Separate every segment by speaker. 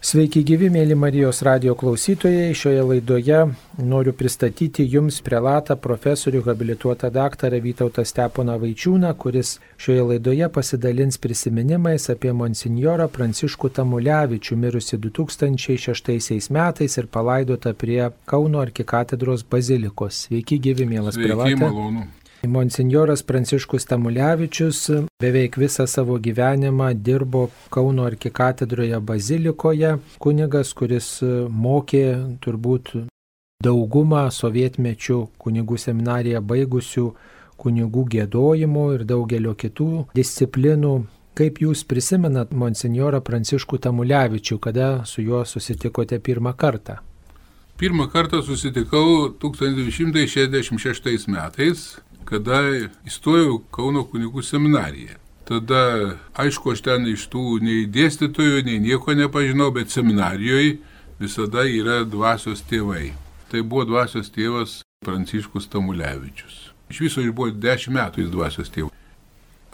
Speaker 1: Sveiki gyvi, mėly Marijos radio klausytojai. Šioje laidoje noriu pristatyti Jums prelatą profesorių habilituotą daktarą Vytautą Steponą Vaičiūną, kuris šioje laidoje pasidalins prisiminimais apie monsinjorą Pranciškų Tamulevičių, mirusi 2006 metais ir palaidotą prie Kauno arkikatedros bazilikos. Sveiki gyvi, mielas prelatas.
Speaker 2: Malonu.
Speaker 1: Monsignoras Pranciškus Tamulevičius beveik visą savo gyvenimą dirbo Kauno arkikatedroje bazilikoje, kunigas, kuris mokė turbūt daugumą sovietmečių kunigų seminariją baigusių kunigų gėdojimų ir daugelio kitų disciplinų. Kaip jūs prisimenat monsignorą Pranciškų Tamulevičių, kada su juo susitikote pirmą kartą?
Speaker 2: Pirmą kartą susitikau 1966 metais kada įstojau Kauno kunigų seminariją. Tada, aišku, aš ten iš tų nei dėstytojų, nei nieko nepažinau, bet seminarijoje visada yra dvasios tėvai. Tai buvo dvasios tėvas Pranciškus Tamulevičius. Iš viso jis buvo dešimt metų jis dvasios tėvas.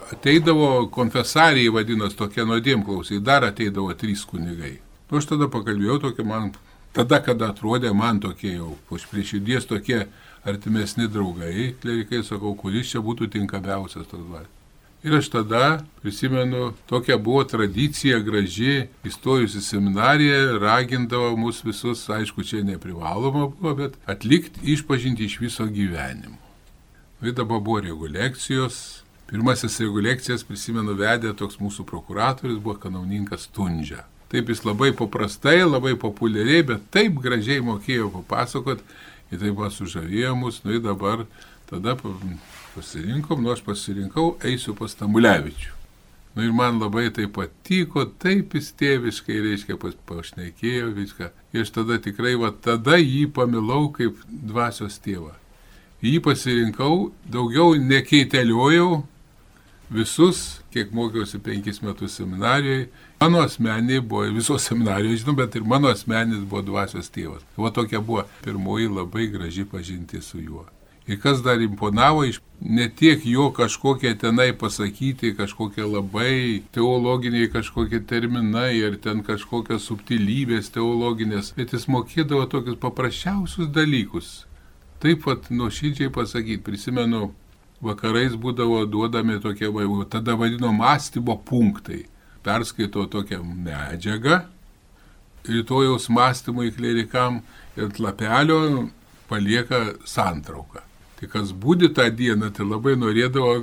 Speaker 2: Ateidavo konfesarijai vadinasi tokie nuodėmklausiai, dar ateidavo trys kunigai. Nu, aš tada pakalbėjau tokia man, tada, kada atrodė man tokie jau, už prie širdies tokie artimesni draugai, klerikai, sakau, kuris čia būtų tinkamiausias tas dvasias. Ir aš tada prisimenu, tokia buvo tradicija graži, įstojus į seminariją, ragindavo mus visus, aišku, čia neprivaloma buvo, bet atlikti išpažinti iš viso gyvenimo. Ir dabar buvo reguliacijos. Pirmasis reguliacijas, prisimenu, vedė toks mūsų prokuratorius, buvo kanauninkas Tunžia. Taip jis labai paprastai, labai populiariai, bet taip gražiai mokėjo papasakot ir taip pat sužavėjo mus, nu ir dabar tada pasirinkom, nu aš pasirinkau, eisiu pas Tamulevičių. Nu ir man labai tai patiko, taip įstėviškai, reiškia, pašnekėjo viską. Ir aš tada tikrai, va tada jį pamilau kaip dvasios tėvą. Jį pasirinkau, daugiau nekeiteliojau, visus, kiek mokiausi penkis metus seminarijoje, mano asmeniai buvo, visos seminarijoje žinau, bet ir mano asmenis buvo dvasios tėvas. O tokia buvo pirmoji labai graži pažinti su juo. Ir kas dar imponavo, ne tiek jo kažkokie tenai pasakyti, kažkokie labai teologiniai kažkokie terminai ir ten kažkokios subtilybės teologinės, bet jis mokėdavo tokius paprasčiausius dalykus. Taip pat nuoširdžiai pasakyti, prisimenu, vakarais būdavo duodami tokie, tada vadino mąstymo punktai. Perskaito tokią medžiagą, rytojaus mąstymui klerikam ir lapelio palieka santrauką. Tai kas būdi tą dieną, tai labai norėdavo,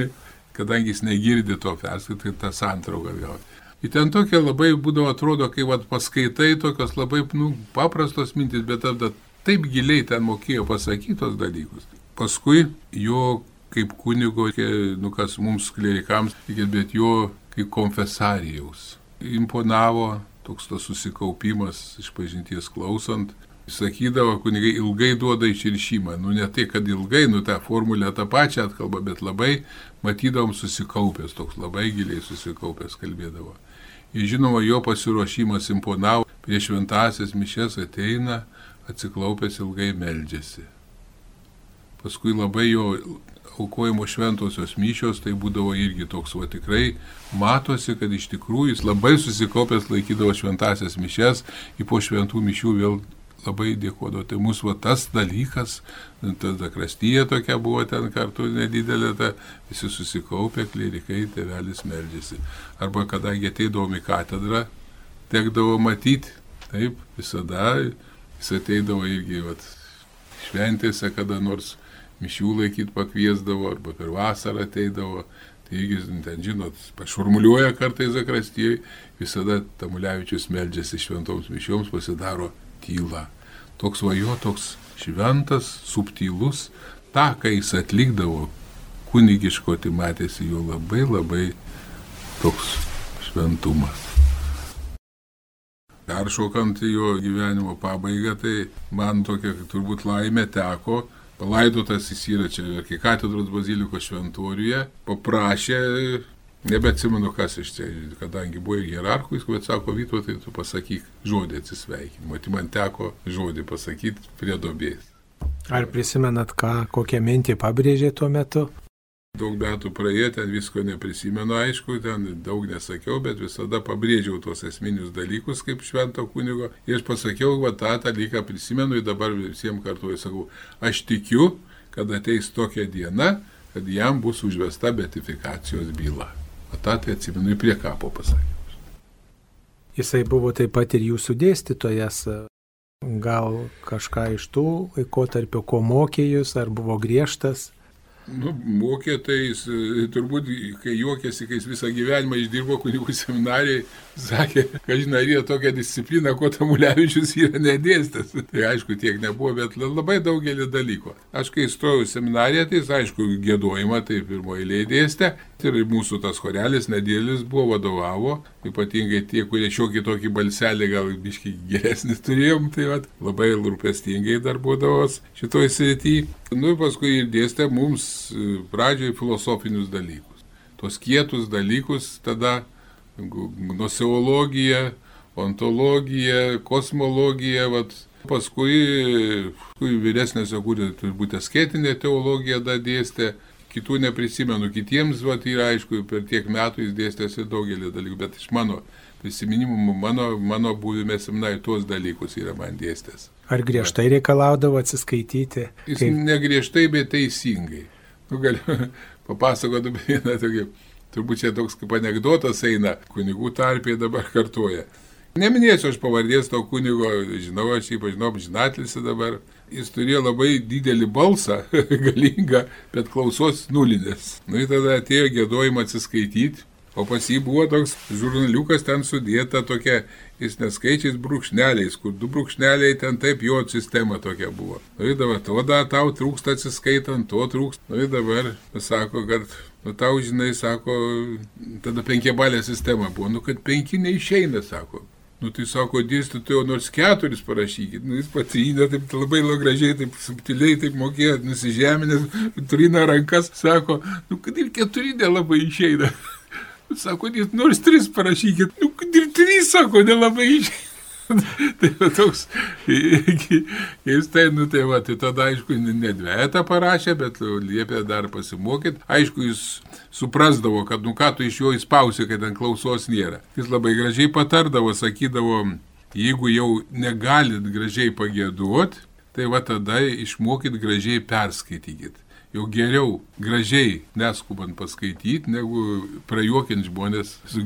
Speaker 2: kadangi jis negirdi to perskaityti, tą santrauką gauti. Ir ten tokia labai būdavo, atrodo, kai vat, paskaitai tokios labai nu, paprastos mintis, bet tada taip giliai ten mokėjo pasakyti tos dalykus. Paskui jo kaip kunigo, nu kas mums klerikams, bet jo kaip konfesarijaus. Imponavo toks tas susikaupimas iš pažinties klausant. Sakydavo, kunigai ilgai duoda iširšymą. Nu ne tai, kad ilgai, nu tą formulę tą pačią atkalba, bet labai matydavom susikaupęs, toks labai giliai susikaupęs kalbėdavo. Ir žinoma, jo pasiruošimas imponavo, prieš šventasias mišes ateina, atsiklaupęs ilgai meldžiasi. Paskui labai jo aukojimo šventosios mišios, tai būdavo irgi toks, va tikrai matosi, kad iš tikrųjų jis labai susikaupęs laikydavo šventasias mišes, į po šventų mišių vėl labai dėkodavo. Tai mūsų va, tas dalykas, tada krastyje tokia buvo ten kartu nedidelė, ta, visi susikaupę, klerikai, tėvelis meldžiasi. Arba kadangi ateidavom į katedrą, tekdavo matyti, taip, visada jis ateidavo irgi, va, šventėse kada nors mišių laikyti pakviesdavo, arba per vasarą ateidavo. Taigi, ten, žinot, pašurmuliuoja kartais zakrastijai, visada Tamulevičius meldžiasi šventoms mišioms, pasidaro tyla. Toks vajo, toks šventas, subtilus, tą, ką jis atlikdavo kunigiško, tai matėsi jo labai labai toks šventumas. Peršokant jo gyvenimo pabaigą, tai man tokia turbūt laimė teko palaidotas jis yra čia arkikatedros bazilikos šventoriuje, paprašė, nebeatsimenu kas iš čia, kadangi buvo ir hierarchų, jis bet sako, Vyto, tai tu pasakyk žodį atsisveikinimo. Tai man teko žodį pasakyti prie dobės.
Speaker 1: Ar prisimenat, ką, kokią mintį pabrėžė tuo metu?
Speaker 2: Daug metų praėjo, ten visko neprisimenu, aišku, ten daug nesakiau, bet visada pabrėžiau tuos esminius dalykus kaip švento kunigo. Ir pasakiau, va tą dalyką prisimenu ir dabar visiems kartuoju sakau, aš tikiu, kad ateis tokia diena, kad jam bus užvesta betifikacijos byla. O tą tai atsimenu į prie kapo pasakiau.
Speaker 1: Jisai buvo taip pat ir jūsų dėstytojas. Gal kažką iš tų laikotarpio, ko mokė jūs, ar buvo griežtas?
Speaker 2: Nu, mokė tai jis turbūt, kai juokėsi, kai jis visą gyvenimą išdirbo kunigų seminarijai, sakė, kad žinai, yra tokia disciplina, ko Tamulevičius yra nedėstęs. Tai aišku, tiek nebuvo, bet labai daugelį dalykų. Aš kai įstojau seminariją, tai jis aišku, gėdojimą tai pirmoji eilėje dėstė. Ir mūsų tas chorelis nedėlis buvo vadovavo, ypatingai tie, kurie šiokį tokį balselį gal biškai geresnį turėjom, tai vat, labai rūpestingai darbuodavos šitoj srityje. Nu ir paskui ir dėstė mums e, pradžioj filosofinius dalykus. Tos kietus dalykus tada nuseologija, ontologija, kosmologija, vat, paskui, paskui vyresnėse, kur turbūt asketinė teologija da dėstė, kitų neprisimenu, kitiems, vat, yra aišku, per tiek metų jis dėstėsi daugelį dalykų, bet iš mano prisiminimų, mano, mano buvime seminarai tuos dalykus yra man dėstęs.
Speaker 1: Ar griežtai reikalaudavo atsiskaityti?
Speaker 2: Jis kaip... negriežtai, bet teisingai. Nu, galiu papasakoti vieną tokį, turbūt čia toks kaip anegdotas eina, kunigų tarpėje dabar kartuoja. Neminėsiu aš pavardės to kunigo, žinau, aš jį pažinau, žinatlis dabar. Jis turėjo labai didelį balsą, galingą, bet klausos nulinės. Nu ir tada atėjo gėdojimą atsiskaityti, o pas jį buvo toks žurnaliukas ten sudėta tokia jis neskaičiais brūkšneliais, kur du brūkšneliai ten taip jo sistema tokia buvo. Nu ir dabar to da tau trūksta atsiskaitant, to trūksta. Nu ir dabar sako, kad, nu tau žinai, sako, tada penkiabalė sistema buvo, nu kad penki neišeina, sako. Nu tai sako, dėstytojo nors keturis parašykit. Nu jis patrynė taip labai gražiai, taip subtiliai, taip mokėjo, nusižeminęs, trina rankas, sako, nu kad ir keturi nelabai išeina. Sako, nors tris parašykit. Nu, ir trys, sako, nelabai išėjai. tai toks, jis tai, nu tai va, tai tada aišku, ne dvietą parašė, bet liepė dar pasimokyti. Aišku, jis suprasdavo, kad nu ką tu iš jo įspausi, kad ant klausos nėra. Jis labai gražiai patardavo, sakydavo, jeigu jau negalit gražiai pagėduoti, tai va tada išmokit gražiai perskaitykit jau geriau gražiai neskubant paskaityti, negu prajuokinti žmonės su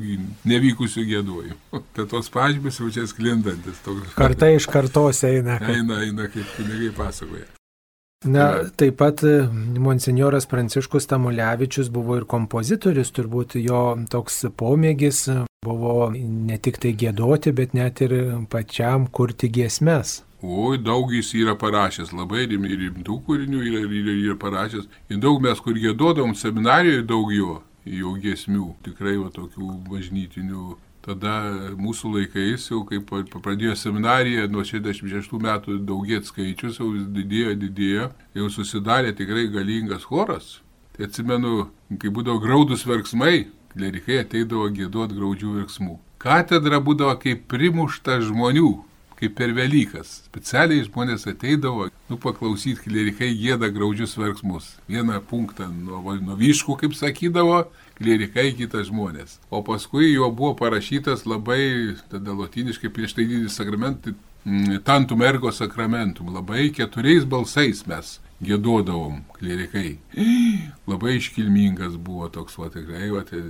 Speaker 2: nevykusiu gėduoju. Tai tos pažymės jau čia sklindantis. Toks...
Speaker 1: Karta iš kartos eina.
Speaker 2: Eina, eina, kaip kunigai pasakoja.
Speaker 1: Na, taip pat e, monsinjoras Pranciškus Tamulevičius buvo ir kompozitorius, turbūt jo toks pomėgis buvo ne tik tai gėdoti, bet net ir pačiam kurti giesmes.
Speaker 2: Oi, daug jis yra parašęs, labai rimtų kūrinių yra, yra, yra parašęs. Ir daug mes, kur gėdodom seminarijoje, daug jo, jo giesmių, tikrai va tokių bažnytinių. Tada mūsų laikais, jau kai pradėjo seminariją, nuo 66 metų daugėt skaičius, jau didėjo, didėjo, jau susidarė tikrai galingas choras. Tai atsimenu, kai būdavo graudus verksmai, klerikai ateidavo gėduot graudžių verksmų. Katedra būdavo kaip primušta žmonių, kaip per Velykas. Specialiai žmonės ateidavo, nu paklausyti, klerikai gėda graudžius verksmus. Vieną punktą nuo, nuo vyškų, kaip sakydavo, klerikai kitas žmonės. O paskui jo buvo parašytas labai, tada latiniškai prieš tai didį sakramentą, mm, tantum ergo sakramentum. Labai keturiais balsais mes gėdodavom klerikai. Labai iškilmingas buvo toks, va tikrai, va, tai,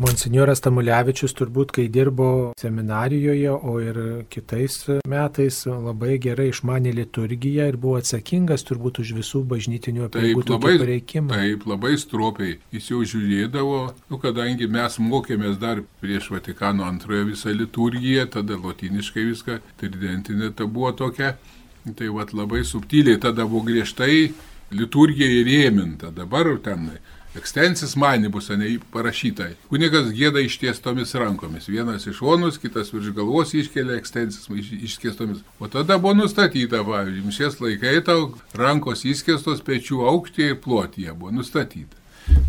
Speaker 1: Monsignoras Tamulevičius turbūt, kai dirbo seminarijoje, o ir kitais metais labai gerai išmanė liturgiją ir buvo atsakingas turbūt už visų bažnytinių apeigų pareikimą.
Speaker 2: Taip, labai stropiai. Jis jau žiūrėdavo, nu, kadangi mes mokėmės dar prieš Vatikano antrojo visą liturgiją, tada lotiniškai viską, tridentinė ta buvo tokia. Tai vad labai subtiliai, tada buvo griežtai liturgija įrėminta, dabar ten Ekstensis manibus, ne parašyta. Kunigas gėda ištiestomis rankomis. Vienas iš šonus, kitas virš galvos iškelia ekstensis išskėstomis. O tada buvo nustatyta, pavyzdžiui, mišės laikai tau rankos išskėstos pečių aukštį ir plotyje buvo nustatyta.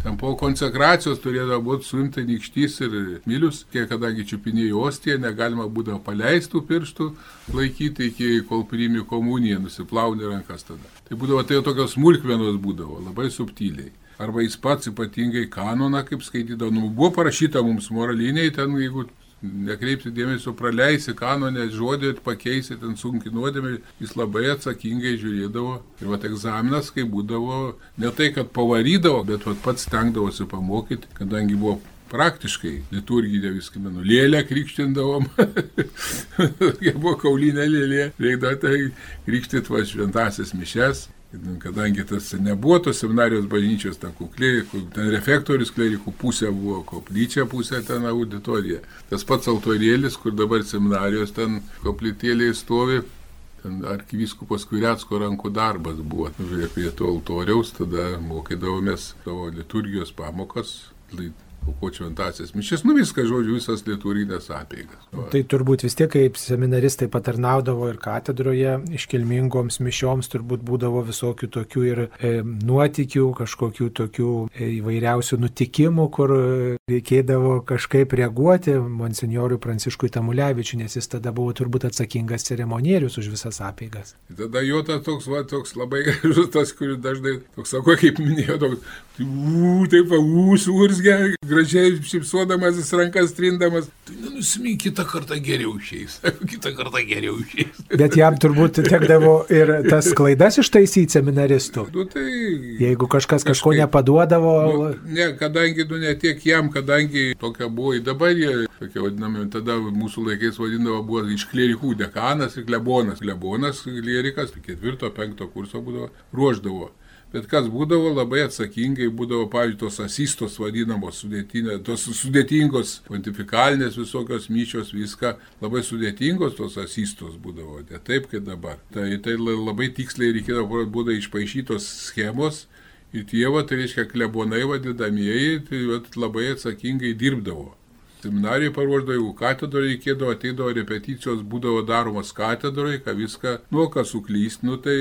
Speaker 2: Ten po konsekracijos turėdavo būti suimta nykštys ir milius, kiek kadangi čiupinėjo ostiją, negalima būdavo paleistų pirštų laikyti iki kol priimi komuniją, nusiplauni rankas tada. Tai būdavo tai tokios smulkmenos būdavo, labai subtiliai. Arba jis pats ypatingai kanoną, kaip skaitydavo, nu, buvo parašyta mums moraliniai, ten jeigu nekreipti dėmesio, praleisi kanonę žodį, pakeisi ten sunki nuodėmė, jis labai atsakingai žiūrėdavo. Ir vat egzaminas, kai būdavo, ne tai, kad pavarydavo, bet vat pats stengdavosi pamokyti, kadangi buvo praktiškai liturginė viską menu. Lėlę krikštindavom. Jie buvo kaulinė lėlė. Reikdavo tai krikštyti va šventasis mišes. Kadangi tas nebuvo tos seminarijos bažnyčios, ta kukliai, ten refektorius klerikų pusė buvo, koplyčia pusė ten auditorija. Tas pats altorėlis, kur dabar seminarijos ten koplytėlėje stovi, ten arkivyskupas Kuriatsko rankų darbas buvo. Prie to altoriaus tada mokydavomės savo liturgijos pamokas, aukoti šventasias mišes, nu viską, žodžiu, visas liturginės apeigas.
Speaker 1: Va. Tai turbūt vis tiek, kaip seminaristai patarnaudavo ir katedroje, iškilmingoms mišioms turbūt būdavo visokių tokių ir e, nuotikių, kažkokių tokių e, įvairiausių nutikimų, kur reikėdavo kažkaip reaguoti monsinjoriui Pranciškui Tamulevičiui, nes jis tada buvo turbūt atsakingas ceremonierius už visas apeigas.
Speaker 2: Tada jo tas toks, va, toks labai gražus, tas, kuris dažnai, toks sako, kaip minėjau, toks, ū, taip, ū, surzgia, gražiai šipsuodamasis rankas trindamas. Tai nenusimink, kitą kartą geriau išeis. kitą kartą geriau išeis.
Speaker 1: Bet jam turbūt tekdavo ir tas klaidas ištaisyti seminaristų.
Speaker 2: Nu, tai,
Speaker 1: Jeigu kažkas kažko kažkaip, nepaduodavo.
Speaker 2: Nu, ne, kadangi, nu, ne tiek jam, kadangi tokia buvo, dabar jie, tokie vadinami, tada mūsų laikais vadindavo, buvo iš klerikų dekanas ir klebonas. Klebonas, klerikas, ketvirto, penkto kurso būdavo, ruoždavo. Bet kas būdavo labai atsakingai, būdavo, pavyzdžiui, tos asistos vadinamos sudėtinės, tos sudėtingos pontifikalinės visokios myčios, viską labai sudėtingos tos asistos būdavo, ne taip kaip dabar. Tai, tai labai tiksliai reikėdavo būdavo išpašytos schemos ir tie, va, tai reiškia, klebonai vadinamieji, tai va, labai atsakingai dirbdavo. Seminarijai paruoždavo, jeigu katedroje reikėdavo, ateidavo repeticijos, būdavo daromas katedroje, ką viską, nu, kas suklyst, nu, tai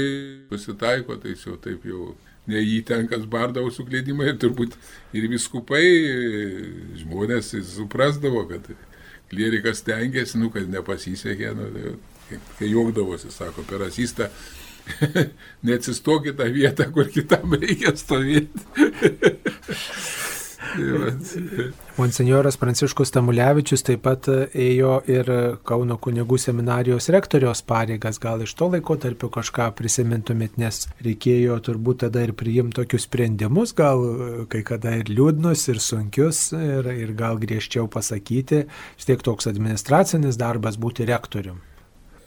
Speaker 2: pasitaiko, tai jau taip jau ne jį ten, kas bardavo suklydimą ir turbūt ir viskupai žmonės suprasdavo, kad klierikas tengiasi, nu, kad nepasisekė, nu, tai, kai juokdavosi, sako, per asistą, neatsistokit tą vietą, kur kitam reikia stovėti.
Speaker 1: Monsignoras Pranciškus Tamulevičius taip pat ėjo ir Kauno kunigų seminarijos rektorios pareigas. Gal iš to laiko tarp kažką prisimintumėt, nes reikėjo turbūt tada ir priimti tokius sprendimus, gal kai kada ir liūdnus, ir sunkius, ir, ir gal griežčiau pasakyti. Tiek toks administracinis darbas būti rektorium.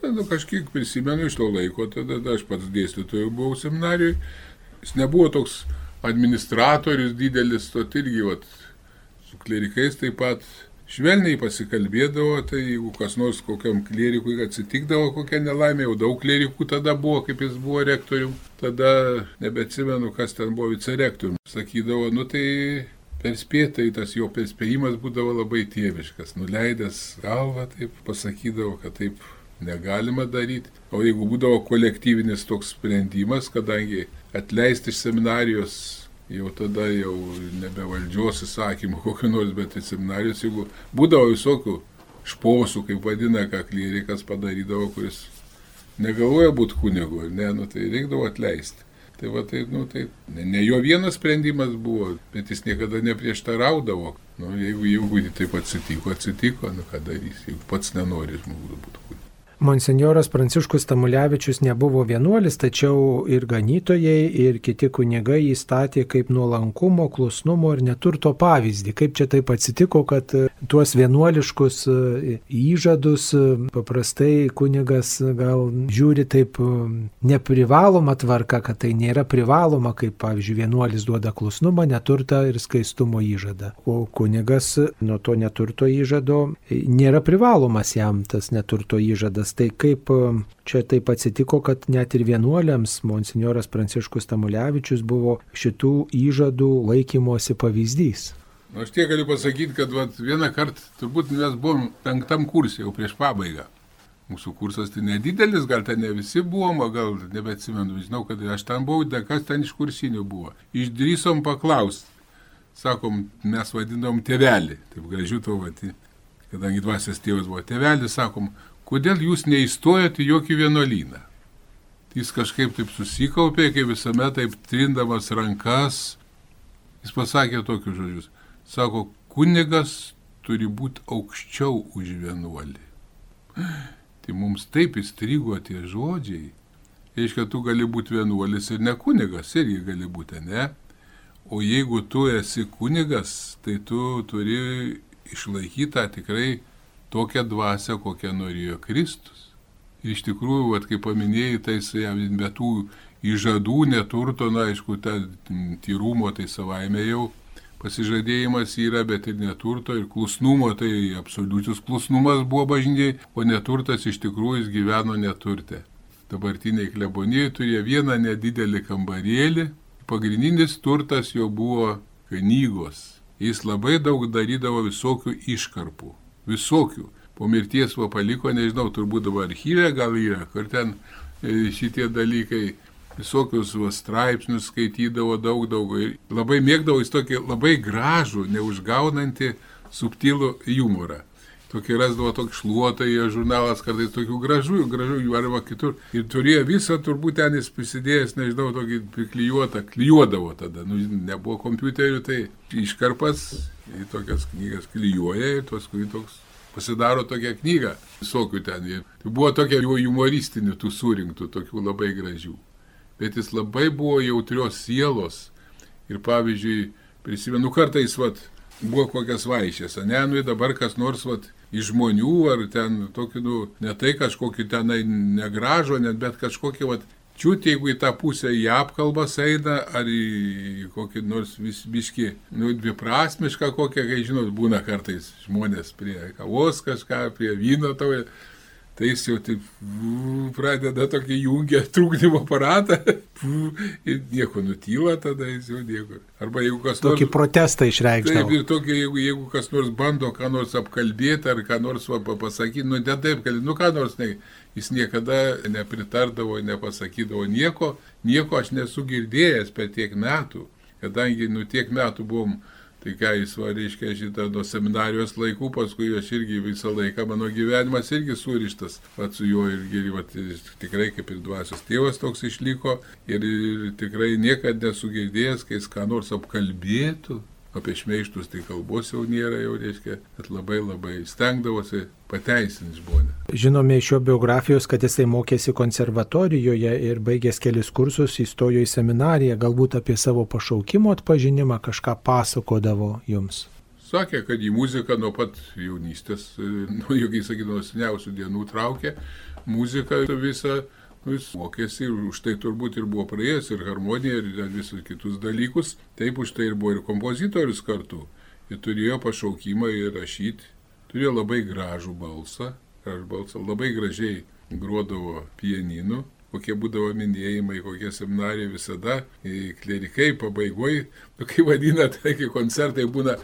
Speaker 2: Nu, kažkiek prisimenu iš to laiko, tada aš pats dėstytojų buvau seminarijoje. Jis nebuvo toks administratorius didelis, to irgi, vat, su klerikais taip pat švelniai pasikalbėdavo, tai jeigu kas nors kokiam klerikui atsitikdavo kokia nelaimė, jau daug klerikų tada buvo, kaip jis buvo rektorium, tada nebeatsimenu, kas ten buvo vicerektorium. Sakydavo, nu tai perspėtai tas jo perspėjimas būdavo labai tėviškas, nuleidęs galvą, taip pasakydavo, kad taip negalima daryti. O jeigu būdavo kolektyvinis toks sprendimas, kadangi atleisti iš seminarijos, jau tada jau nebe valdžios įsakymų kokiu nors, bet į seminarijos, jeigu būdavo visokių šposų, kaip vadina, ką klerikas padarydavo, kuris negalvoja būti kunigu, ne, nu, tai reikdavo atleisti. Tai va tai, nu, tai ne, ne jo vienas sprendimas buvo, bet jis niekada neprieštaraudavo. Nu, jeigu, jeigu taip atsitiko, atsitiko, nu ką darys, jeigu pats nenori žmogus būti kunigu.
Speaker 1: Monsignoras Pranciškus Tamulevičius nebuvo vienuolis, tačiau ir ganytojai, ir kiti kunigai įstatė kaip nuolankumo, klusnumo ir neturto pavyzdį. Kaip čia taip atsitiko, kad e, tuos vienuoliškus e, įžadus e, paprastai kunigas gal žiūri taip neprivaloma tvarka, kad tai nėra privaloma, kaip pavyzdžiui vienuolis duoda klusnumą, neturtą ir skaistumo įžadą. O kunigas nuo to neturto įžado nėra privalomas jam tas neturto įžadas. Tai kaip e, čia taip atsitiko, kad net ir vienuoliams monsignoras Pranciškus Tamulevičius buvo šitų įžadų laikymosi pavyzdys.
Speaker 2: Nu, aš tiek galiu pasakyti, kad vat, vieną kartą turbūt mes buvom penktam kursė jau prieš pabaigą. Mūsų kursas tai nedidelis, gal ten ne visi buvom, gal nebeatsimenu, žinau, kad aš ten buvau, da kas ten iš kursinių buvo. Išdrysom paklausti. Sakom, mes vadindom tėvelį, taip gražiu to vati, kadangi dvasios tėvas buvo tėvelis, sakom, kodėl jūs neįstojate į jokį vienuolyną? Jis kažkaip taip susikaupė, kaip visuomet taip trindamas rankas, Jis pasakė tokius žodžius. Sako, kunigas turi būti aukščiau už vienuolį. Tai mums taip įstrigo tie žodžiai. Reiškia, tu gali būti vienuolis ir ne kunigas, irgi gali būti, ne? O jeigu tu esi kunigas, tai tu turi išlaikyti tą tikrai tokią dvasę, kokią norėjo Kristus. Ir iš tikrųjų, vat, kaip paminėjai, tai be tų įžadų neturto, na aišku, ta tyrumo tai savaime jau pasižadėjimas yra, bet ir neturto, ir klusnumo, tai absoliutus klusnumas buvo bažnyčiai, o neturtas iš tikrųjų jis gyveno neturte. Dabartiniai kleboniai turėjo vieną nedidelį kambarėlį, pagrindinis turtas jo buvo knygos. Jis labai daug darydavo visokių iškarpų, visokių. Po mirties va paliko, nežinau, turbūt dabar archyve gal yra, kur ten e, šitie dalykai visokius va, straipsnius skaitydavo daug, daug. Ir labai mėgdavo jis tokį labai gražų, neužgaunantį, subtilų humorą. Tokį rasdavo tokį šluotą, jo žurnalas kartais tokių gražių, gražių jų arba kitur. Ir turėjo visą, turbūt ten jis prisidėjęs, nežinau, tokį priklijuotą, klijuodavo tada. Nu, nebuvo kompiuterių, tai iškarpas į tokias knygas klijuoja ir kurį toks pasidaro tokią knygą, visokių ten. Tai buvo tokia jų humoristinių tų surinktų, tokių labai gražių bet jis labai buvo jautrios sielos. Ir pavyzdžiui, prisimenu kartais, vat, buvo kokias vaišės, ne, nu dabar kas nors, vat, iš žmonių, ar ten tokį, nu, ne tai kažkokį tenai negražo, net, bet kažkokį, vat, čiūti, jeigu į tą pusę į apkalbas eina, ar į kokį nors vis biški, nu, dviprasmišką kokią, kai žinot, būna kartais žmonės prie kavos kažką, prie vyno tavo tai jis jau taip pradeda tokį jungia trūkdymo aparatą ir nieko nutyla, tada jis jau nieko.
Speaker 1: Arba jeigu kas nors... Tokį protestą išreikšta.
Speaker 2: Taip, ir tokį, jeigu, jeigu kas nors bando ką nors apkalbėti ar ką nors va, pasakyti, nu ne taip, kad, nu ką nors, ne, jis niekada nepritardavo, nepasakydavo nieko, nieko aš nesu girdėjęs per tiek metų, kadangi nu tiek metų buvom Tai ką jis va, reiškia šitą nuo seminarijos laikų, paskui aš irgi visą laiką, mano gyvenimas irgi surištas, va, su juo irgi, va, tikrai kaip ir dvasios tėvas toks išliko. Ir, ir tikrai niekada nesugirdėjęs, kai jis ką nors apkalbėtų, apie šmeištus tai kalbos jau nėra, jau reiškia, kad labai labai stengdavosi pateisinti žmonės.
Speaker 1: Žinome iš jo biografijos, kad jisai mokėsi konservatorijoje ir baigęs kelis kursus įstojo į seminariją, galbūt apie savo pašaukimo atpažinimą kažką pasakodavo jums.
Speaker 2: Sakė, kad į muziką nuo pat jaunystės, nuo, jokiai sakydavo, seniausių dienų traukė, muziką visą jis mokėsi ir už tai turbūt ir buvo praėjęs ir harmoniją ir visus kitus dalykus. Taip už tai ir buvo ir kompozitorius kartu. Ir turėjo pašaukimą ir rašyti. Turėjo labai gražų balsą. Aš balsą labai gražiai grodavo pianinu kokie būdavo minėjimai, kokie seminarijai visada, klerikai pabaigoje, nu, kai vadina, tai kai koncertai būna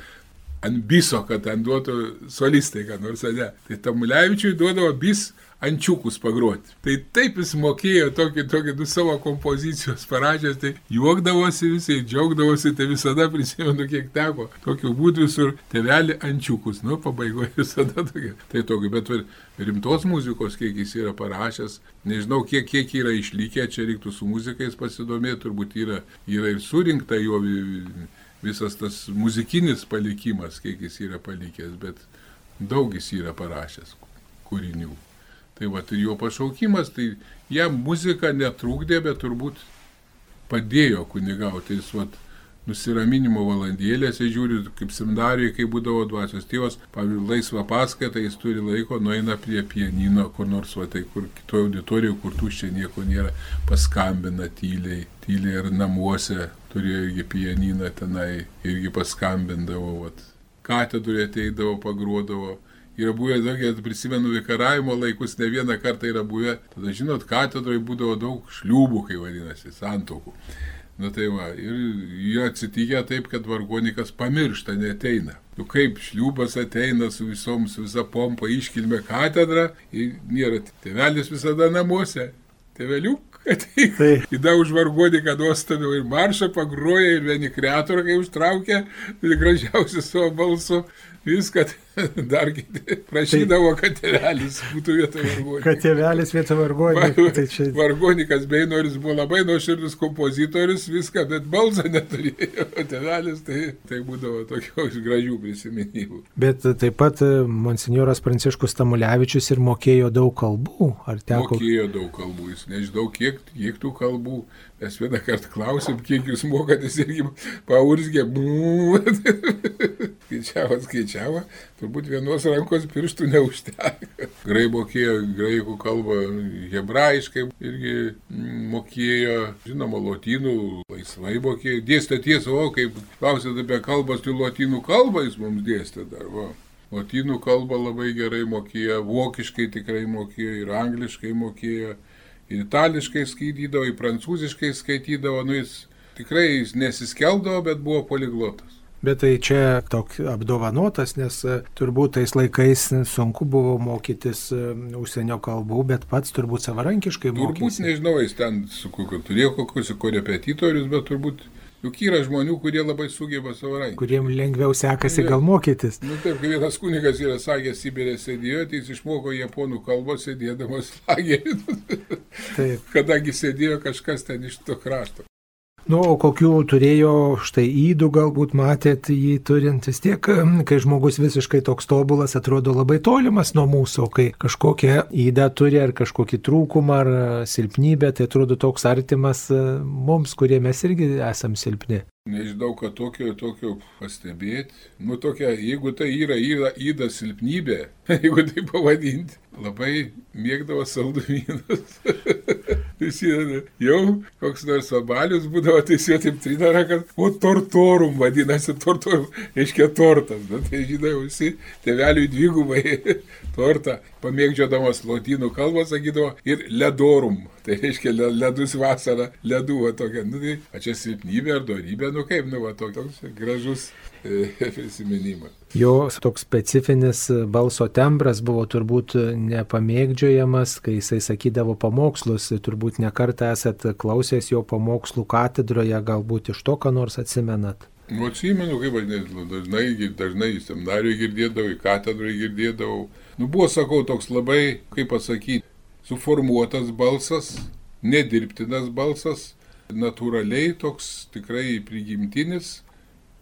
Speaker 2: ant biso, kad ten duotų solistai, ką nors ne. Tai Tamulevičiui duodavo bis ančiukus pagroti. Tai taip jis mokėjo tokį, tokį du savo kompozicijos parašęs, tai juokdavosi visai, džiaugdavosi, tai visada prisimenu, kiek teko. Tokiu būdu visur tevelį ančiukus, nu, pabaigoje visada tokia. Tai tokia, bet rimtos muzikos, kiek jis yra parašęs, nežinau, kiek, kiek yra išlikę, čia reiktų su muzikais pasidomėti, turbūt yra, yra ir surinkta jo visas tas muzikinis palikimas, kiek jis yra palikęs, bet daug jis yra parašęs kūrinių. Tai va, ir jo pašaukimas, tai jam muzika netrūkdė, bet turbūt padėjo kunigauti. Jis va, nusiraminimo valandėlėse žiūri, kaip seminarijoje, kai būdavo dvasios tėvas, pavyzdžiui, laisvą paskaitą, jis turi laiko, nueina prie pianino, kur nors, va, tai kur kitoje auditorijoje, kur tuščia nieko nėra, paskambina tyliai, tyliai ir namuose turėjo irgi pianiną tenai, irgi paskambindavo, va, katedroje ateidavo, pagruodavo yra buvę tokie, prisimenu, vikaravimo laikus, ne vieną kartą yra buvę, tada žinot, katedroje būdavo daug šliūbų, kai vadinasi, santokų. Na tai va, ir jie atsitikė taip, kad vargonikas pamiršta, neteina. Nu kaip šliūbas ateina su visom, su visa pompa iškilme katedrą ir nėra tėvelis visada namuose. Tėveliuk ateik. Tai. Įda už vargoniką nuostabiau ir maršą pagroja ir vieni kreatorą, kai užtraukia, tai gražiausiu savo balsu, viską. Dar kiti prašydavo, kad tėvelis būtų vietoj vargonikų.
Speaker 1: Kad tėvelis vietoj vargonikų. Tai
Speaker 2: čia... Vargonikas Beinoris buvo labai nuoširdus kompozitorius, viską, bet balsą neturėjo. O tėvelis tai, tai būdavo tokių gražių prisiminimų.
Speaker 1: Bet taip pat e, monsinjoras Pranciškus Tamulevičius ir mokėjo daug kalbų. Ar teko?
Speaker 2: Mokėjo daug kalbų, jis nežinau, kiek, kiek tų kalbų. Mes vieną kartą klausėm, kiek jūs mokatės irgi paurzgė. skaičiavo, skaičiavo, turbūt vienos rankos pirštų neužteko. Grai mokėjo graikų kalbą, hebrajiškai irgi mokėjo, žinoma, lotynų, laisvai mokėjo. Dėstė tiesą, o kaip klausėte apie kalbas, tai lotynų kalbą jis mums dėstė dar. Va. Lotynų kalbą labai gerai mokėjo, vokiškai tikrai mokėjo ir angliškai mokėjo ir itališkai skaitydavo, ir prancūziškai skaitydavo, nu jis tikrai jis nesiskeldavo, bet buvo poliglotas.
Speaker 1: Bet tai čia toks apdovanotas, nes e, turbūt tais laikais sunku buvo mokytis e, užsienio kalbų, bet pats turbūt savarankiškai mokėsi.
Speaker 2: Turbūt nežinau, jis ten su kokiu turėjo kokius korepetitorius, bet turbūt Juk yra žmonių, kurie labai sugeba savarankiškai.
Speaker 1: Kuriem lengviau sekasi gal mokytis.
Speaker 2: Nu taip, kaip vienas kunigas yra sakęs, Sibirė sėdėjo, tai jis išmoko japonų kalbos sėdėdamas lagerį. Taip. Kadangi sėdėjo kažkas ten iš to krašto.
Speaker 1: Nu, o kokių turėjo štai įdų, galbūt matėt jį turint vis tiek, kai žmogus visiškai toks tobulas, atrodo labai tolimas nuo mūsų, kai kažkokią įdą turi ar kažkokį trūkumą ar silpnybę, tai atrodo toks artimas e, mums, kurie mes irgi esam silpni.
Speaker 2: Nežinau, kad tokio, tokio pastebėti. Nu, tokia, jeigu tai yra įda, įda silpnybė, jeigu tai pavadinti, labai mėgdavo saldumynus. Jau koks nors obalius būdavo, jau taip trinara, kad, o tortorum vadinasi, tortorum, reiškia tortas. Bet tai žinai, visi teveliui dvigubai tortą, pamėgdžiodamas lotynų kalbą, sakydavo, ir ledorum. Tai reiškia ledus vasarą, ledų, va tokia, nu tai, a čia silpnybė ar dorybė, nu kaip, nu va toks gražus e, prisiminimas.
Speaker 1: Jo toks specifinis balso tembras buvo turbūt nepamėgdžiojamas, kai jisai sakydavo pamokslus, turbūt nekartą esat klausęs jo pamokslų katedroje, galbūt iš to, ką nors atsimenat.
Speaker 2: Nu, atsimenu, kaip aš dažnai, dažnai seminarijoje girdėdavau, katedroje girdėdavau. Nu, buvo, sakau, toks labai, kaip pasakyti, suformuotas balsas, nedirbtinas balsas, natūraliai toks tikrai prigimtinis,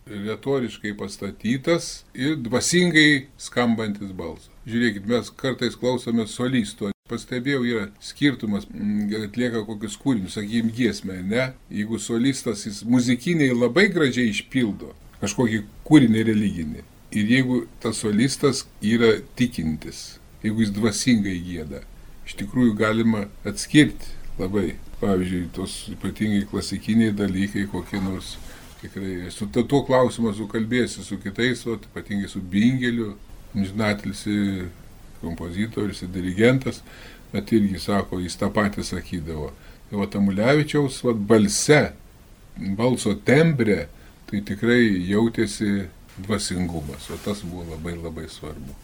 Speaker 2: retoriškai pastatytas ir dvasingai skambantis balsas. Žiūrėkit, mes kartais klausome solisto. Pastebėjau, yra skirtumas, mm, atlieka kokius kūrinius, sakykim, giesmę, ne? Jeigu solistas jis muzikiniai labai gražiai išpildo kažkokį kūrinį religinį. Ir jeigu tas solistas yra tikintis, jeigu jis dvasingai gėda, iš tikrųjų galima atskirti labai. Pavyzdžiui, tos ypatingai klasikiniai dalykai, kokie nors tikrai. Su tuo klausimu sukalbėsi su kitais, o ypatingai su Bingeliu, žinatilsi kompozitorius ir dirigentas, bet irgi sako, jis tą patį sakydavo. Tai va Tamulevičiaus va, balse, balso tembre, tai tikrai jautėsi dvasingumas, o tas buvo labai labai svarbu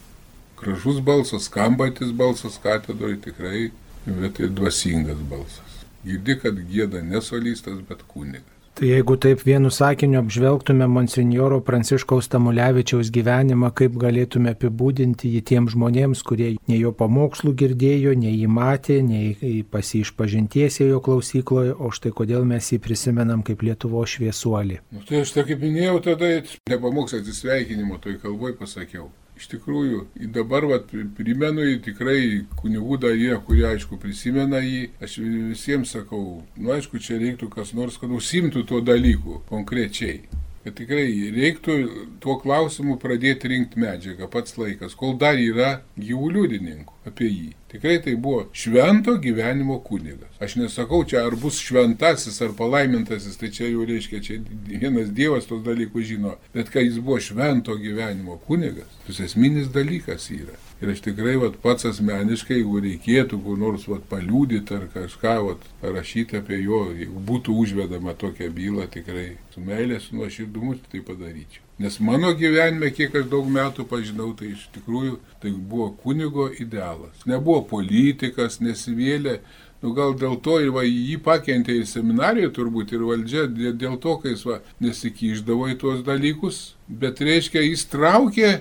Speaker 2: gražus balsas, skambantis balsas katedroje tikrai, bet ir dvasingas balsas. Girdi, kad gėda ne solistas, bet kunigas.
Speaker 1: Tai jeigu taip vienu sakiniu apžvelgtume monsinjoro Pranciškaus Tamulevičiaus gyvenimą, kaip galėtume apibūdinti jį tiems žmonėms, kurie nei jo pamokslų girdėjo, nei jį matė, nei pas jį išpažinties jo klausykloje, o štai kodėl mes jį prisimenam kaip Lietuvo šviesuolį.
Speaker 2: Nu, tai aš tą kaip minėjau, tada ne pamokslas atsisveikinimo toj kalboj pasakiau. Iš tikrųjų, dabar vat, primenu jį tikrai kunigų dar jie, kurie aišku prisimena jį. Aš visiems sakau, nu aišku, čia reiktų kas nors, kad užsimtų tuo dalyku konkrečiai. Kad tikrai reiktų tuo klausimu pradėti rinkti medžiagą. Pats laikas, kol dar yra gyvų liudininkų apie jį. Tikrai tai buvo švento gyvenimo kunigas. Aš nesakau čia, ar bus šventasis ar palaimintasis, tai čia jau reiškia, čia vienas Dievas tos dalykus žino, bet kai jis buvo švento gyvenimo kunigas, tas esminis dalykas yra. Ir aš tikrai vat, pats asmeniškai, jeigu reikėtų kur nors vat, paliūdyti ar kažką vat, parašyti apie jo, jeigu būtų užvedama tokia byla, tikrai su meilė, su nuoširdumu tai padaryčiau. Nes mano gyvenime, kiek aš daug metų pažinau, tai iš tikrųjų tai buvo kunigo idealas. Nebuvo politikas, nesivėlė. Nu, gal dėl to ir va, jį pakentė ir seminarijoje turbūt ir valdžia, dėl to, kai jis va, nesikiždavo į tuos dalykus, bet reiškia, jis traukė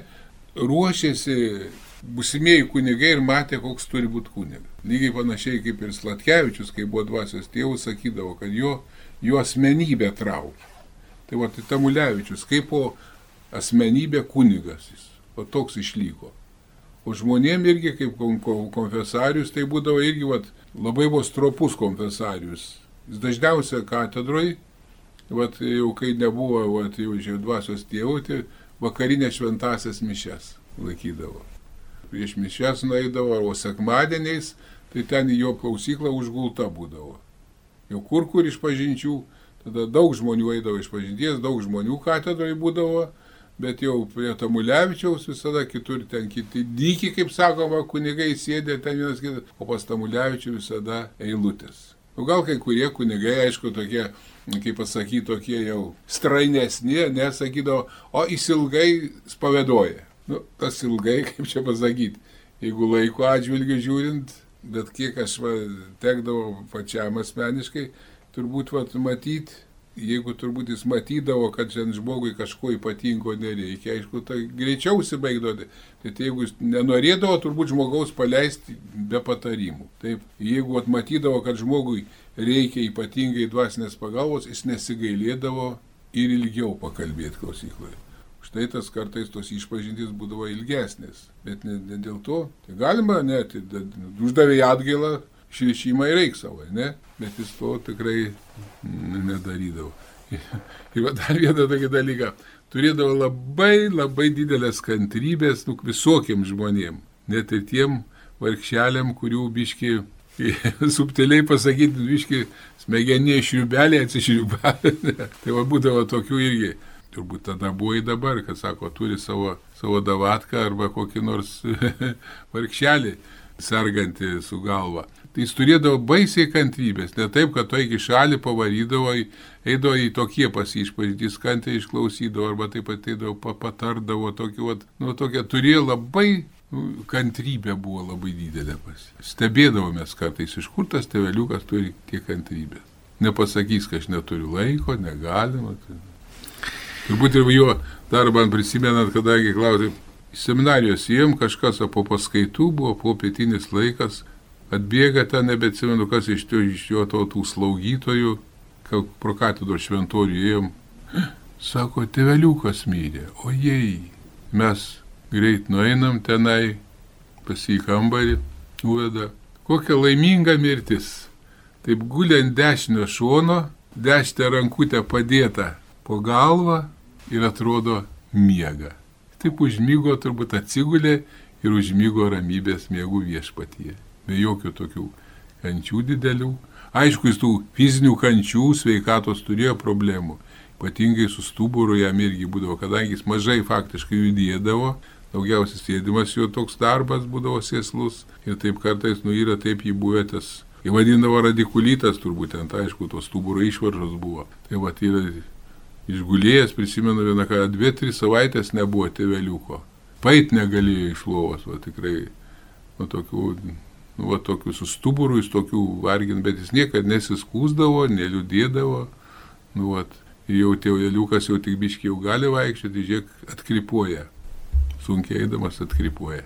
Speaker 2: ruošėsi busimieji kunigai ir matė, koks turi būti kunigas. Lygiai panašiai kaip ir Slatkevičius, kai buvo dvasios tėvų, sakydavo, kad jo, jo asmenybė traukia. Tai va, tai Tamulevičius, kaip po asmenybė kunigas jis, o toks išlygo. O žmonėm irgi kaip konfesarius, tai būdavo irgi vat, labai buvo stropus konfesarius. Jis dažniausiai katedroje, vat, jau kai nebuvo vat, jau žiūrėjau dvasios tėvų, tai vakarinė šventasias mišes laikydavo. Prieš mišes naidavo, o sekmadieniais, tai ten jo klausykla užgulta būdavo. Jau kur kur iš pažinčių, tada daug žmonių eidavo iš pažinties, daug žmonių katedroje būdavo, bet jau prie Tamulevičiaus visada kitur ten kiti dyki, kaip sakoma, kunigai sėdė ten vienas kitas, o pas Tamulevičių visada eilutės. Nu, gal kai kurie kunigai, aišku, tokie, kaip pasakyti, tokie jau strainesni, nesakydavo, o jis ilgai spavedoja. Nu, tas ilgai, kaip čia pasakyti, jeigu laiko atžvilgiu žiūrint, bet kiek aš va, tekdavo pačiam asmeniškai, turbūt va, matyti, jeigu turbūt jis matydavo, kad šiandien žmogui kažko ypatingo nereikia, aišku, tai greičiau užsibaigdavo. Tai jeigu jis nenorėdavo turbūt žmogaus paleisti be patarimų. Taip, jeigu matydavo, kad žmogui reikia ypatingai dvasinės pagalbos, jis nesigailėdavo ir ilgiau pakalbėti klausykloje. Štai tas kartais tos išpažintys būdavo ilgesnės, bet ne, ne dėl to. Tai galima net, uždavė atgailą, šviešimą ir reik savo, ne? Bet jis to tikrai nedarydavo. Ir dar vieną tokį dalyką. Turėdavo labai labai didelės kantrybės nu, visokiem žmonėm. Net ir tiem vargšeliam, kurių biški, subtiliai pasakyti, biški smegenė šriubelė atsišriubelė. tai va būdavo tokių irgi. Turbūt tada buvo į dabar, kad sako, turi savo, savo davatką arba kokį nors vargšelį sergantį su galva. Tai jis turėdavo baisiai kantrybės, ne taip, kad to iki šalį pavarydavo, eidavo į tokie pasišpaždys, kantriai išklausydavo, arba taip pat eidavo, patardavo, tokiu, nu, tokia turėjo labai nu, kantrybė buvo labai didelė pas. Stebėdavomės kartais, iš kur tas teveliukas turi tiek kantrybės. Nepasakys, kad aš neturiu laiko, negalima. Turbūt ir jo darbą prisimenat, kadangi klausė, seminarijos jiem kažkas po paskaitų buvo, po pietinis laikas, atbėga ten, nebeatsimenu, kas iš, to, iš jo tautų slaugytojų, pro katedro šventorių ėjom, sako, teveliukas mylė, ojei, mes greit nueinam tenai, pasi į kambarį, nuveda, kokia laiminga mirtis. Taip guliant dešinio šono, dešinę rankutę padėta po galvą ir atrodo miega. Taip užmygo, turbūt atsigulė ir užmygo ramybės mėgų viešpatyje be jokių tokių kančių didelių. Aišku, jis tų fizinių kančių, sveikatos turėjo problemų. Ypatingai su stuburu jam irgi būdavo, kadangi jis mažai faktiškai judėdavo, daugiausiai sėdimas jo toks darbas būdavo sėslus ir taip kartais nuira taip jį buvę tas, jį vadindavo radikulitas turbūt, ant aišku, tos stuburo išvaržos buvo. Tai va, yra išgulėjęs, prisimenu vieną kartą, dvi, tris savaitės nebuvo tėveliuko. Pait negalėjo iš lovos, va tikrai, nu tokių nu, va, tokiu su stuburu, jis tokių vargin, bet jis niekada nesiskūsdavo, neliūdėdavo. Nu, va, jau tėveliukas jau tik biškiai jau gali vaikščioti, žiūrėk, atkripuoja. Sunkiai eidamas atkripuoja.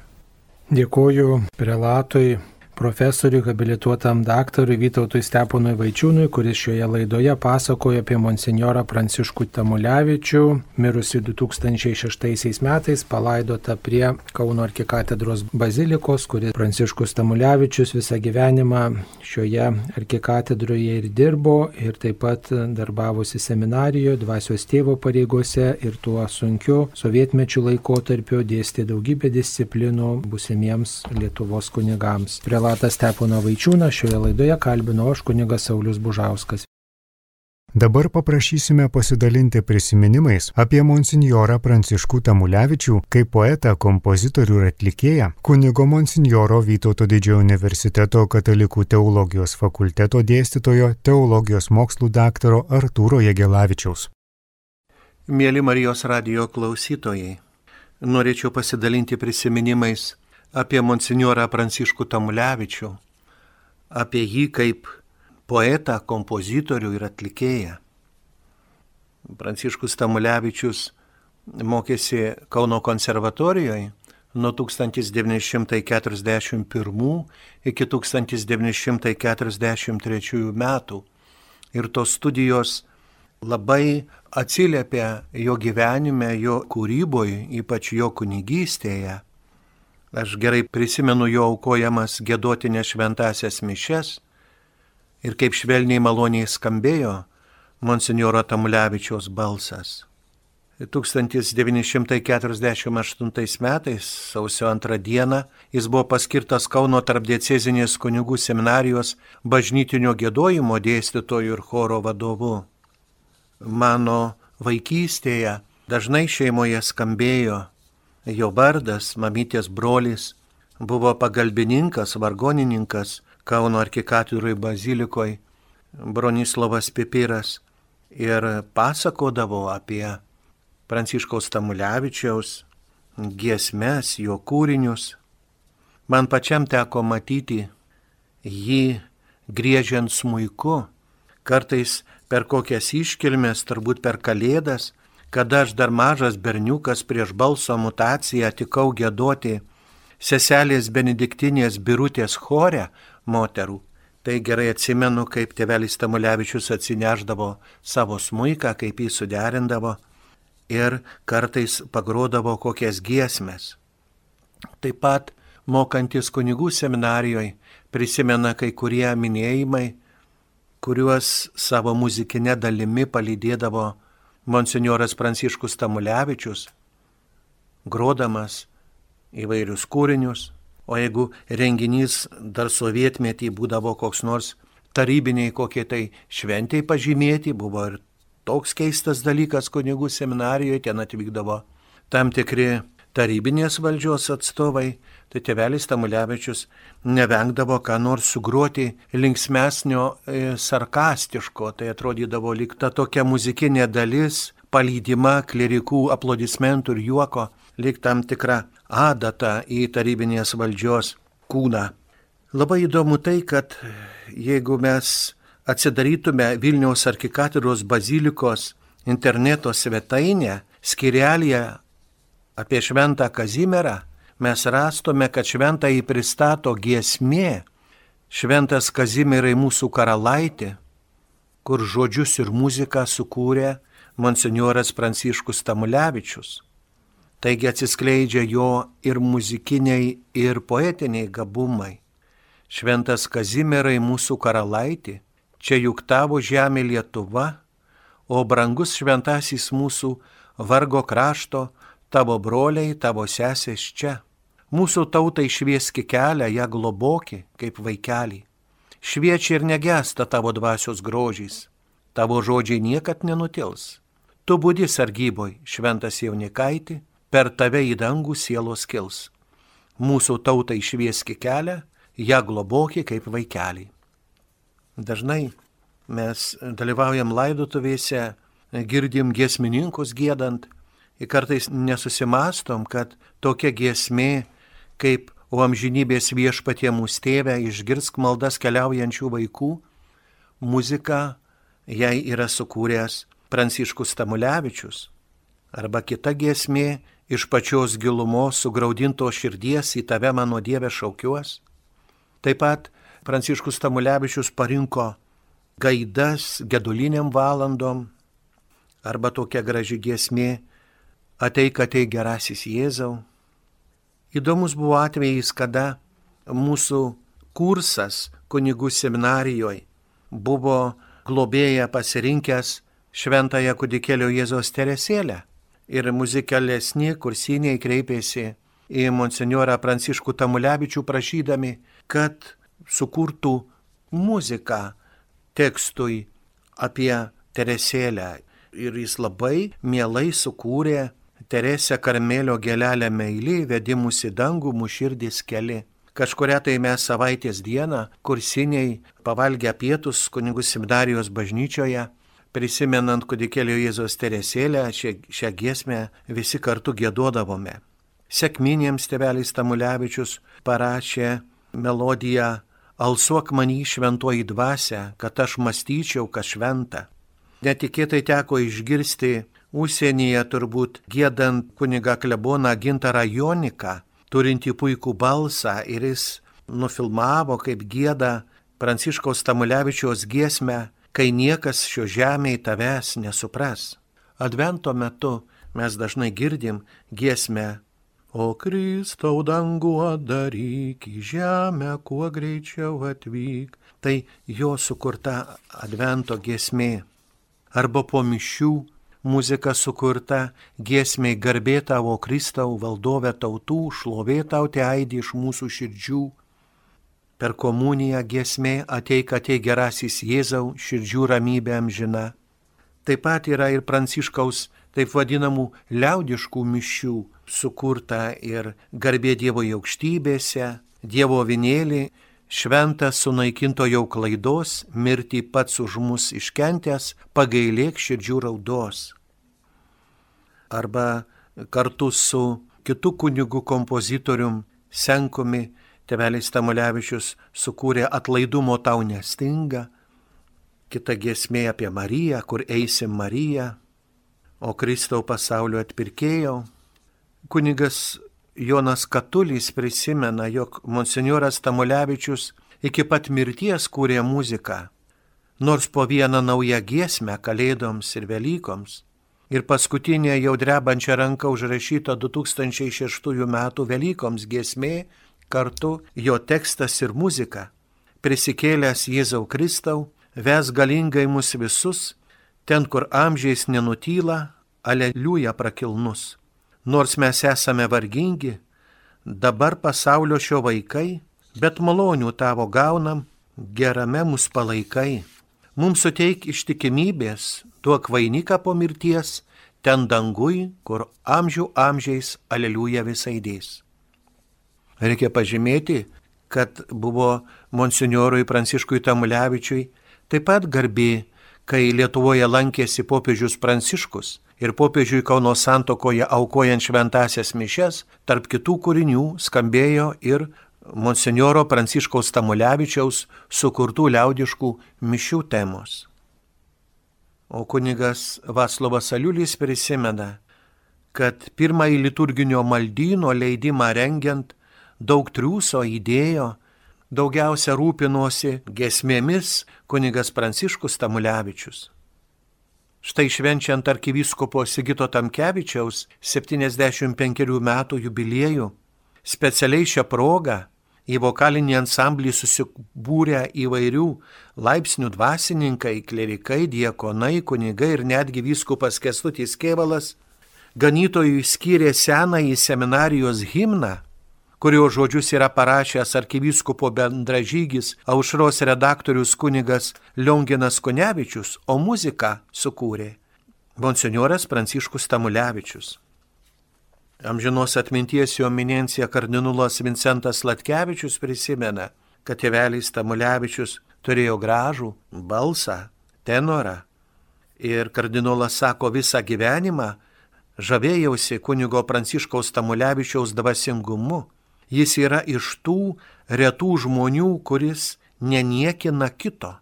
Speaker 1: Dėkoju prelatui profesoriui, habilituotam daktarui Vytautui Steponui Vaičiūnui, kuris šioje laidoje pasakojo apie monsinjorą Pranciškų Tamulevičių, mirusi 2006 metais, palaidota prie Kauno arkikatedros bazilikos, kuris Pranciškus Tamulevičius visą gyvenimą šioje arkikatedroje ir dirbo ir taip pat darbavosi seminarijoje, dvasios tėvo pareigose ir tuo sunkiu sovietmečių laikotarpiu dėstė daugybę disciplinų busimiems Lietuvos kunigams. Prie prelatas Stepono Vaičiūną šioje laidoje kalbino aš kunigas Saulis Bužauskas.
Speaker 3: Dabar paprašysime pasidalinti prisiminimais apie monsinjorą Pranciškų Tamulevičių kaip poetą, kompozitorių ir atlikėją, kunigo monsinjoro Vytauto didžiojo universiteto katalikų teologijos fakulteto dėstytojo, teologijos mokslų daktaro Artūro Jegelavičiaus.
Speaker 4: Mėly Marijos radio klausytojai, norėčiau pasidalinti prisiminimais apie monsinjorą Pranciškų Tamulevičių, apie jį kaip poetą, kompozitorių ir atlikėją. Pranciškus Tamulevičius mokėsi Kauno konservatorijoje, nuo 1941 iki 1943 metų. Ir tos studijos labai atsiliepia jo gyvenime, jo kūryboje, ypač jo kunigystėje. Aš gerai prisimenu jo aukojamas gėdotinės šventasias mišes ir kaip švelniai maloniai skambėjo monsinjoro Tamulevičiaus balsas. 1948 metais, sausio antrą dieną, jis buvo paskirtas Kauno tarpdėcezinės kunigų seminarijos bažnytinio gėdojimo dėstytojų ir choro vadovu. Mano vaikystėje dažnai šeimoje skambėjo jo vardas, mamytės brolis, buvo pagalbininkas, vargonininkas Kauno arkikatūrui bazilikoje, Bronislavas Pipiras ir pasakodavo apie Pranciškaus Tamulevičiaus giesmes, jo kūrinius. Man pačiam teko matyti jį griežiant smūku, kartais per kokias iškilmes, turbūt per kalėdas, kada aš dar mažas berniukas prieš balso mutaciją tikau gėdoti seselės Benediktinės birutės chore moterų. Tai gerai atsimenu, kaip tėvelis Tamulevičius atsineždavo savo smūką, kaip jį suderindavo ir kartais pagrodavo kokias giesmes. Taip pat mokantis kunigų seminarijoje prisimena kai kurie minėjimai, kuriuos savo muzikinė dalimi palydėdavo monsinjoras Pranciškus Tamulevičius, grodamas įvairius kūrinius, o jeigu renginys dar sovietmetį būdavo koks nors tarybiniai kokie tai šventiai pažymėti, buvo ir toks keistas dalykas kunigų seminarijoje, ten atvykdavo tam tikri tarybinės valdžios atstovai, tai tėvelis Tamulevičius nevengdavo ką nors sugruoti linksmesnio, e, sarkastiško, tai atrodydavo lyg ta tokia muzikinė dalis, palydima klerikų aplodismentų ir juoko, lyg tam tikra adata į tarybinės valdžios kūną. Labai įdomu tai, kad jeigu mes atsidarytume Vilniaus arkikatūros bazilikos interneto svetainę, skirelėje apie Šventą Kazimierą, mes rastume, kad šventą jį pristato giesmė, Šventas Kazimierai mūsų karalaitė, kur žodžius ir muziką sukūrė monsinjoras Pranciškus Tamulevičius. Taigi atsiskleidžia jo ir muzikiniai, ir poetiniai gabumai. Šventas Kazimierai mūsų karalaitė Čia juk tavo žemė Lietuva, o brangus šventasis mūsų vargo krašto, tavo broliai, tavo sesės čia. Mūsų tautai švieski kelią, ją globoki kaip vaikelį. Šviečia ir negesta tavo dvasios grožys. Tavo žodžiai niekad nenutils. Tu būdi sargyboj, šventas jaunikaiti, per tave į dangų sielos kils. Mūsų tautai švieski kelią, ją globoki kaip vaikelį. Dažnai mes dalyvaujam laidotuvėse, girdim giesmininkus gėdant ir kartais nesusimastom, kad tokia giesmė kaip O amžinybės viešpatie mūsų tėvę išgirsk maldas keliaujančių vaikų, muzika jai yra sukūręs Pranciškus Tamulevičius. Arba kita giesmė iš pačios gilumos sugraudinto širdies į tave mano Dieve šaukiuos. Taip pat Pranciškus Tamulevičius parinko gaidas geduliniam valandom arba tokia graži giesmė Ateik, ateik gerasis Jėzau. Įdomus buvo atvejis, kada mūsų kursas kunigų seminarijoje buvo globėja pasirinkęs šventąją kudikėlio Jėzos teresėlę. Ir muzikalesni kursiniai kreipėsi į monsinjorą Pranciškų Tamulevičių prašydami, kad sukurtų muziką tekstui apie Teresėlę. Ir jis labai mielai sukūrė Teresę Karmelio gelelę meilį, vedimus į dangų, muširdis keli. Kažkuria tai mes savaitės dieną, kursiniai pavalgę pietus kunigų seminarijos bažnyčioje, prisimenant kudikėlio Jėzos Teresėlę, šią, šią giesmę visi kartu gėdodavome. Sekminėms tevelis Tamulevičius parašė melodiją alsuok manį šventoji dvasia, kad aš mąstyčiau, kas šventa. Netikėtai teko išgirsti užsienyje turbūt gėdant kuniga kleboną gintarą Joniką, turinti puikų balsą ir jis nufilmavo, kaip gėda Pranciškaus Tamulevičiaus giesmę, kai niekas šio žemėje tavęs nesupras. Advento metu mes dažnai girdim giesmę O Kristau dangų daryk į žemę, kuo greičiau atvyk. Tai jo sukurta advento giesmė. Arba po mišių muzika sukurta giesmiai garbė tavo Kristau valdovė tautų, šlovė tau te aidi iš mūsų širdžių. Per komuniją giesmė ateik ateik gerasis Jėzau, širdžių ramybė amžina. Taip pat yra ir pranciškaus taip vadinamų liaudiškų mišių sukurta ir garbė Dievo aukštybėse, Dievo vinėlį, šventas sunaikinto jau klaidos, mirti pats už mus iškentęs, pagailėk širdžių raudos. Arba kartu su kitu kunigu kompozitorium Senkumi Tevelis Tamulevičius sukūrė atlaidumo tau nestinga, kita giesmė apie Mariją, kur eisim Mariją, o Kristau pasaulio atpirkėjo. Kunigas Jonas Katulys prisimena, jog monsinjoras Tamulevičius iki pat mirties kūrė muziką, nors po vieną naują giesmę Kalėdoms ir Velykoms. Ir paskutinė jau drebančia ranka užrašyta 2006 m. Velykoms giesmė, kartu jo tekstas ir muzika, prisikėlęs Jėzau Kristau, ves galingai mus visus ten, kur amžiais nenutyla, aleliuja prakilnus. Nors mes esame vargingi, dabar pasaulio šio vaikai, bet malonių tavo gaunam, gerame mus palaikai. Mums suteik ištikimybės, duok vainiką po mirties, ten dangui, kur amžių amžiais aleliuja visai dės. Reikia pažymėti, kad buvo monsignorui Pranciškui Tamulevičiui taip pat garbė kai Lietuvoje lankėsi popiežius Pranciškus ir popiežiui Kauno santokoje aukojant šventasias mišes, tarp kitų kūrinių skambėjo ir Monsignoro Pranciškaus Tamulevičiaus sukurtų liaudiškų mišių temos. O kunigas Vaslovas Aliulis prisimena, kad pirmąjį liturginio maldyno leidimą rengiant daug triūso įdėjo daugiausia rūpinosi gesmėmis kunigas Pranciškus Tamulevičius. Štai švenčiant arkivyskupo Sigito Tamkevičiaus 75 metų jubiliejų, specialiai šią progą į vokalinį ansamblį susibūrę įvairių laipsnių dvasininkai, klerikai, diekonai, kunigai ir netgi vyskupas Kestutis Kievalas, ganytojui skyrė senąjį seminarijos himną kurio žodžius yra parašęs arkivyskupo bendražygis aušros redaktorius kunigas Lionginas Kunevičius, o muziką sukūrė monsinjoras Pranciškus Tamulevičius. Amžinos atminties jo eminencija kardinolas Vincentas Latkevičius prisimena, kad tėvelis Tamulevičius turėjo gražų balsą, tenorą. Ir kardinolas sako visą gyvenimą, žavėjausi kunigo Pranciškaus Tamulevičiaus dvasingumu Jis yra iš tų retų žmonių, kuris neniekina kito.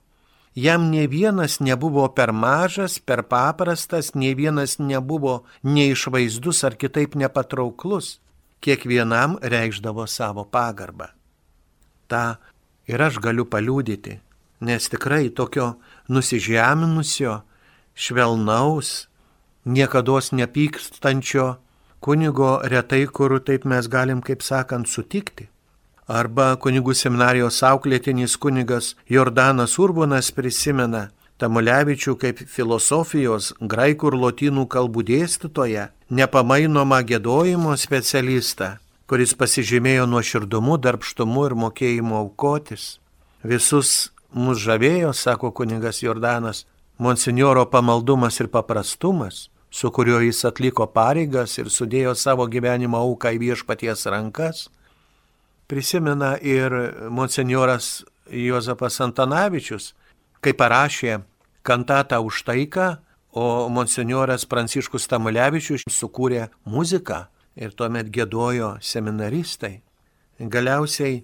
Speaker 4: Jam ne vienas nebuvo per mažas, per paprastas, ne vienas nebuvo neišvaizdus ar kitaip nepatrauklus. Kiekvienam reikšdavo savo pagarbą. Ta ir aš galiu paliūdyti, nes tikrai tokio nusižeminusio, švelnaus, niekada nepykstančio kunigo retai, kur taip mes galim, kaip sakant, sutikti. Arba kunigų seminarijos auklėtinis kunigas Jordanas Urbonas prisimena Tamulevičių kaip filosofijos, graikų ir lotynų kalbų dėstytoją, nepamainomą gėdojimo specialistą, kuris pasižymėjo nuoširdumu, darbštumu ir mokėjimu aukotis. Visus mus žavėjo, sako kunigas Jordanas, monsinjoro pamaldumas ir paprastumas, su kuriuo jis atliko pareigas ir sudėjo savo gyvenimo auką į viešpaties rankas. Prisimena ir monsenjoras Jozapas Antanavičius, kai parašė kantatą už taiką, o monsenjoras Pranciškus Tamulevičius sukūrė muziką ir tuomet gėdojo seminaristai. Galiausiai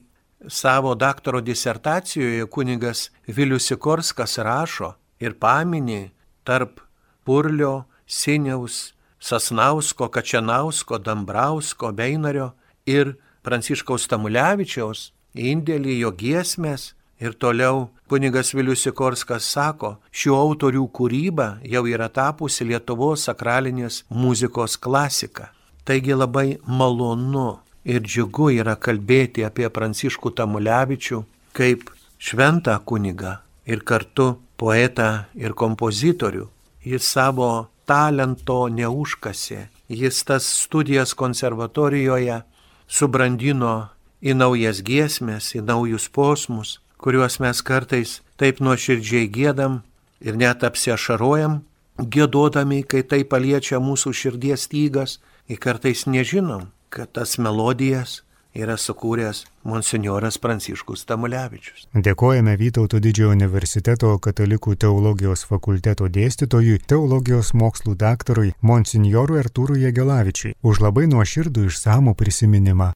Speaker 4: savo daktaro disertacijoje kunigas Vilius Sikorskas rašo ir paminė tarp Purlio Siniaus, Sasnausko, Kačianausko, Dambrausko, Beinario ir Pranciškaus Tamulevičiaus indėlį, jo giesmės. Ir toliau kunigas Vilius Sikorskas sako, šių autorių kūryba jau yra tapusi Lietuvos sakralinės muzikos klasika. Taigi labai malonu ir džiugu yra kalbėti apie Pranciškų Tamulevičių kaip šventą kunigą ir kartu poetą ir kompozitorių. Jis savo talento neužkasė, jis tas studijas konservatorijoje subrandino į naujas giesmės, į naujus posmus, kuriuos mes kartais taip nuoširdžiai gėdam ir net apsiašarojam, gėdodami, kai tai paliečia mūsų širdies tygas, ir kartais nežinom, kad tas melodijas yra sukūręs monsinjoras Pranciškus Tamulevičius.
Speaker 3: Dėkojame Vytauto didžiojo universiteto katalikų teologijos fakulteto dėstytojui, teologijos mokslų daktarui monsinjorui Artūrui Jegelavičiui už labai nuoširdų išsamų prisiminimą.